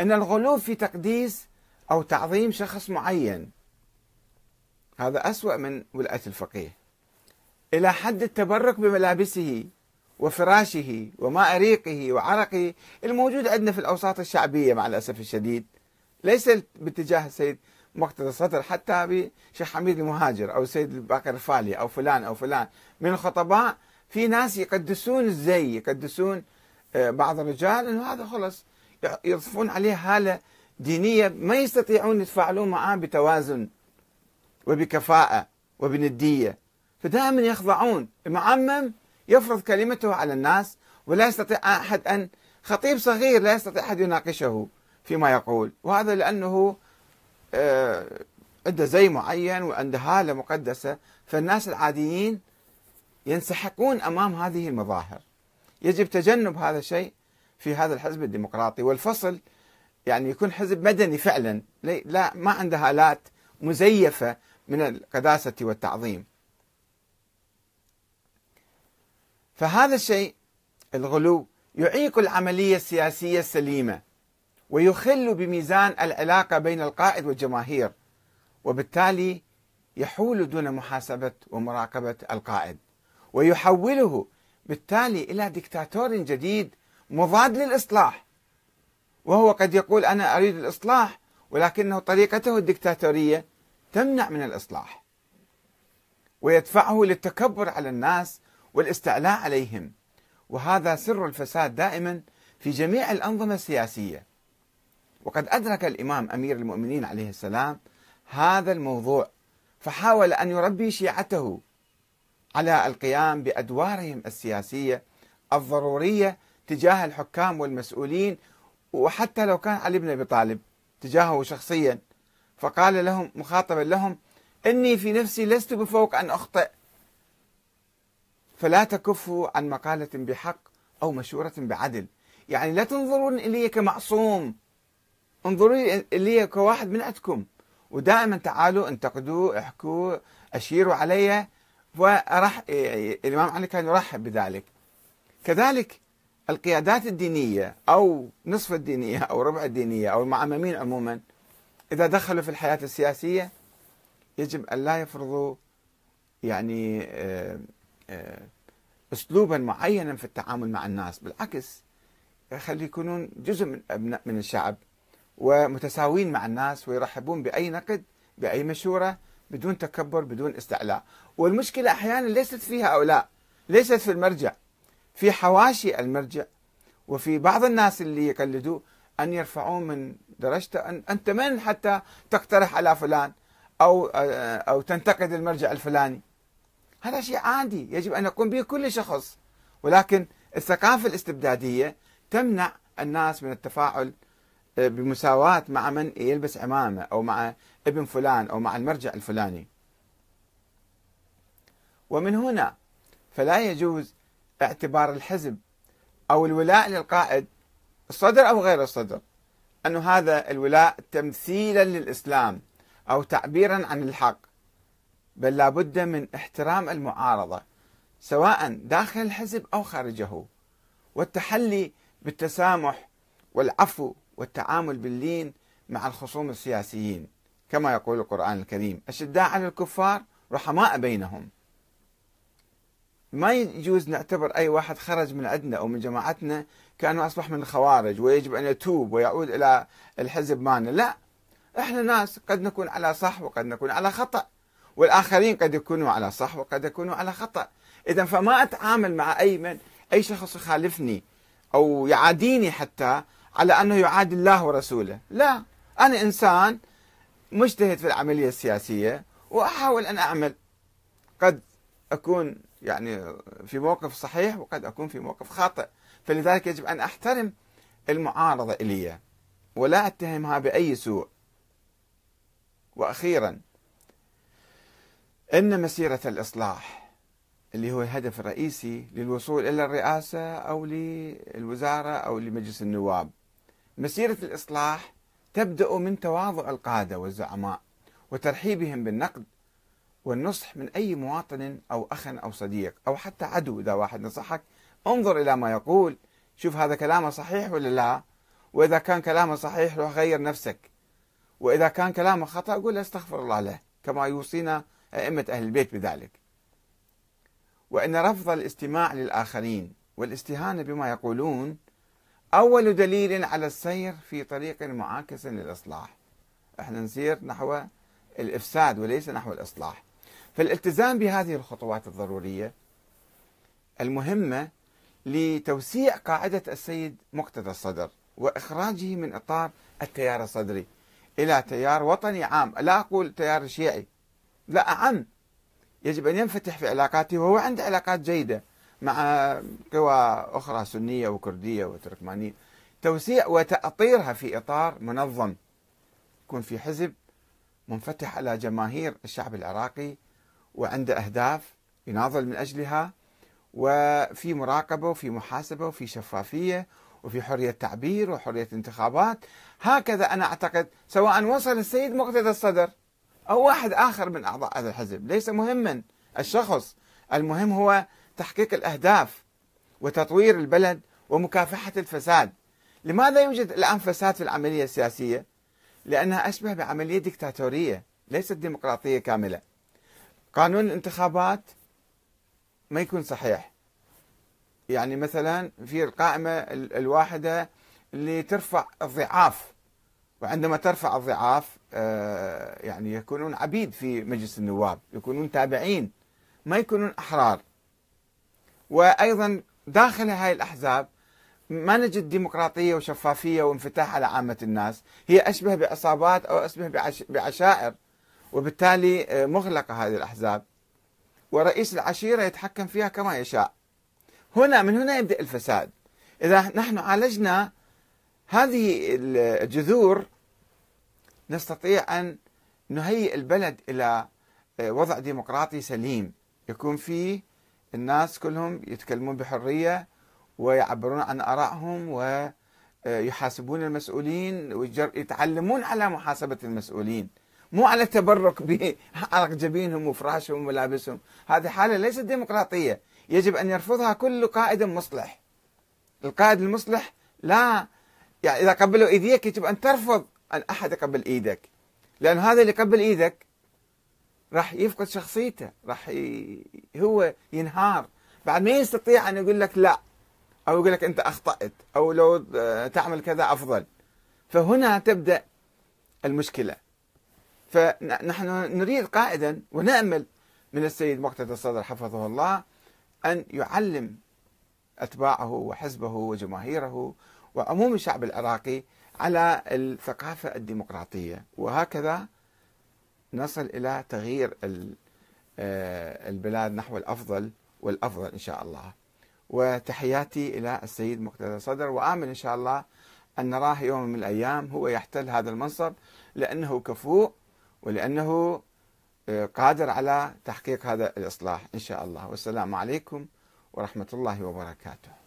أن الغلو في تقديس أو تعظيم شخص معين. هذا أسوأ من ولاية الفقيه. إلى حد التبرك بملابسه وفراشه وماء ريقه وعرقه الموجود عندنا في الأوساط الشعبية مع الأسف الشديد. ليس باتجاه السيد مقتدى الصدر حتى بشيخ حميد المهاجر أو السيد باقر الفالي أو فلان أو فلان. من الخطباء في ناس يقدسون الزي يقدسون آه، بعض الرجال إنه هذا خلص. يضفون عليه هاله دينية ما يستطيعون يتفاعلون معاه بتوازن وبكفاءة وبندية. فدائما يخضعون. المعمم يفرض كلمته على الناس ولا يستطيع أحد ان خطيب صغير لا يستطيع أحد يناقشه فيما يقول. وهذا لأنه آه، عنده زي معين وعنده هالة مقدسة. فالناس العاديين ينسحقون أمام هذه المظاهر. يجب تجنب هذا الشيء. في هذا الحزب الديمقراطي. والفصل يعني يكون حزب مدني فعلا. لا ما عنده هالات مزيفة من القداسة والتعظيم. فهذا الشيء الغلو يعيق العملية السياسية السليمة ويخل بميزان العلاقة بين القائد والجماهير وبالتالي يحول دون محاسبة ومراقبة القائد ويحوله بالتالي إلى دكتاتور جديد مضاد للإصلاح. وهو قد يقول أنا أريد الإصلاح ولكنه طريقته الدكتاتورية تمنع من الإصلاح. ويدفعه للتكبر على الناس والاستعلاء عليهم. وهذا سر الفساد دائما في جميع الأنظمة السياسية. وقد أدرك الإمام أمير المؤمنين عليه السلام هذا الموضوع فحاول أن يربي شيعته على القيام بأدوارهم السياسية الضرورية تجاه الحكام والمسؤولين وحتى لو كان علي بن أبي طالب تجاهه شخصيا فقال لهم مخاطبا لهم إني في نفسي لست بفوق أن أخطئ. فلا تكفوا عن مقالة بحق أو مشورة بعدل. يعني لا تنظرون إلي كمعصوم. انظروا إلي كواحد من عندكم ودائما تعالوا انتقدوا احكوا أشيروا علي ورح الإمام علي كان يرحب بذلك. كذلك القيادات الدينية أو نصف الدينية أو ربع الدينية أو المعممين عموما إذا دخلوا في الحياة السياسية يجب أن لا يفرضوا يعني آه، آه، أسلوبا معينا في التعامل مع الناس بالعكس خلي يكونون جزء من أبناء من الشعب ومتساوين مع الناس ويرحبون بأي نقد بأي مشورة بدون تكبر بدون استعلاء. والمشكلة أحيانا ليست فيها أو لا ليست في المرجع. في حواشي المرجع وفي بعض الناس اللي يقلدوه أن يرفعون من درجته أن أنت من حتى تقترح على فلان أو أو تنتقد المرجع الفلاني. هذا شيء عادي يجب أن يقوم به كل شخص. ولكن الثقافة الاستبدادية تمنع الناس من التفاعل بمساواة مع من يلبس عمامة أو مع ابن فلان أو مع المرجع الفلاني. ومن هنا فلا يجوز اعتبار الحزب أو الولاء للقائد الصدر أو غير الصدر أن هذا الولاء تمثيلا للإسلام أو تعبيرا عن الحق بل لا بد من احترام المعارضة سواء داخل الحزب أو خارجه والتحلي بالتسامح والعفو والتعامل باللين مع الخصوم السياسيين كما يقول القرآن الكريم أشداء على الكفار رحماء بينهم. ما يجوز نعتبر أي واحد خرج من عندنا أو من جماعتنا كأنه أصبح من الخوارج ويجب أن يتوب ويعود إلى الحزب مالنا. لا إحنا ناس قد نكون على صح وقد نكون على خطأ والآخرين قد يكونوا على صح وقد يكونوا على خطأ. إذا فما أتعامل مع أي من أي شخص يخالفني أو يعاديني حتى على أنه يعادي الله ورسوله. لا أنا إنسان مجتهد في العملية السياسية وأحاول أن أعمل. قد أكون يعني في موقف صحيح وقد أكون في موقف خاطئ. فلذلك يجب أن أحترم المعارضة إلي ولا أتهمها بأي سوء. وأخيرا إن مسيرة الإصلاح اللي هو الهدف الرئيسي للوصول إلى الرئاسة أو للوزارة أو لمجلس النواب. مسيرة الإصلاح تبدأ من تواضع القادة والزعماء وترحيبهم بالنقد والنصح من أي مواطن أو أخ أو صديق أو حتى عدو إذا واحد نصحك انظر إلى ما يقول. شوف هذا كلامه صحيح ولا لا؟ وإذا كان كلامه صحيح روح غير نفسك. وإذا كان كلامه خطأ قول استغفر الله له كما يوصينا أئمة أهل البيت بذلك. وأن رفض الاستماع للآخرين والاستهانة بما يقولون أول دليل على السير في طريق معاكس للإصلاح. إحنا نسير نحو الإفساد وليس نحو الإصلاح. فالالتزام بهذه الخطوات الضرورية المهمة لتوسيع قاعدة السيد مقتدى الصدر وإخراجه من إطار التيار الصدري إلى تيار وطني عام. لا أقول تيار شيعي لا أعم. يجب أن ينفتح في علاقاته وهو عنده علاقات جيدة مع قوى أخرى سنية وكردية وتركمانية. توسيع وتأطيرها في إطار منظم. يكون في حزب منفتح على جماهير الشعب العراقي وعنده أهداف يناضل من أجلها وفي مراقبة وفي محاسبة وفي شفافية وفي حرية تعبير وحرية انتخابات. هكذا أنا أعتقد سواء وصل السيد مقتدى الصدر أو واحد آخر من أعضاء هذا الحزب. ليس مهما الشخص المهم هو تحقيق الأهداف وتطوير البلد ومكافحة الفساد. لماذا يوجد الآن فساد في العملية السياسية؟ لأنها أشبه بعملية ديكتاتورية ليست ديمقراطية كاملة. قانون الانتخابات ما يكون صحيح. يعني مثلا في القائمة الواحدة اللي ترفع الضعاف وعندما ترفع الضعاف آه، يعني يكونون عبيد في مجلس النواب يكونون تابعين ما يكونون أحرار. وأيضا داخل هاي الأحزاب ما نجد ديمقراطية وشفافية وانفتاح على عامة الناس. هي أشبه بعصابات أو أشبه بعشائر وبالتالي آه، مغلقة هذه الأحزاب. ورئيس العشيرة يتحكم فيها كما يشاء. هنا من هنا يبدأ الفساد. إذا نحن عالجنا هذه الجذور نستطيع أن نهيئ البلد إلى آه، وضع ديمقراطي سليم. يكون فيه الناس كلهم يتكلمون بحرية ويعبرون عن آرائهم ويحاسبون المسؤولين ويتعلمون على محاسبة المسؤولين مو على التبرك بعرق جبينهم وفراشهم وملابسهم. هذه حالة ليست ديمقراطية. يجب أن يرفضها كل قائد مصلح. القائد المصلح لا يعني إذا قبلوا إيديك يجب أن ترفض أن أحد يقبل إيدك. لأن هذا اللي يقبل إيدك راح يفقد شخصيته راح ي... هو ينهار. بعد ما يستطيع أن يقول لك لا أو يقول لك أنت أخطأت أو لو تعمل كذا أفضل. فهنا تبدأ المشكلة. فنحن نريد قائدا ونأمل من السيد مقتدى الصدر حفظه الله أن يعلم أتباعه وحزبه وجماهيره وعموم الشعب العراقي على الثقافة الديمقراطية. وهكذا نصل إلى تغيير آه، البلاد نحو الأفضل والأفضل إن شاء الله. وتحياتي إلى السيد مقتدى صدر. وآمل إن شاء الله أن نراه يوم من الأيام هو يحتل هذا المنصب لأنه كفؤ ولأنه آه، قادر على تحقيق هذا الإصلاح إن شاء الله. والسلام عليكم ورحمة الله وبركاته.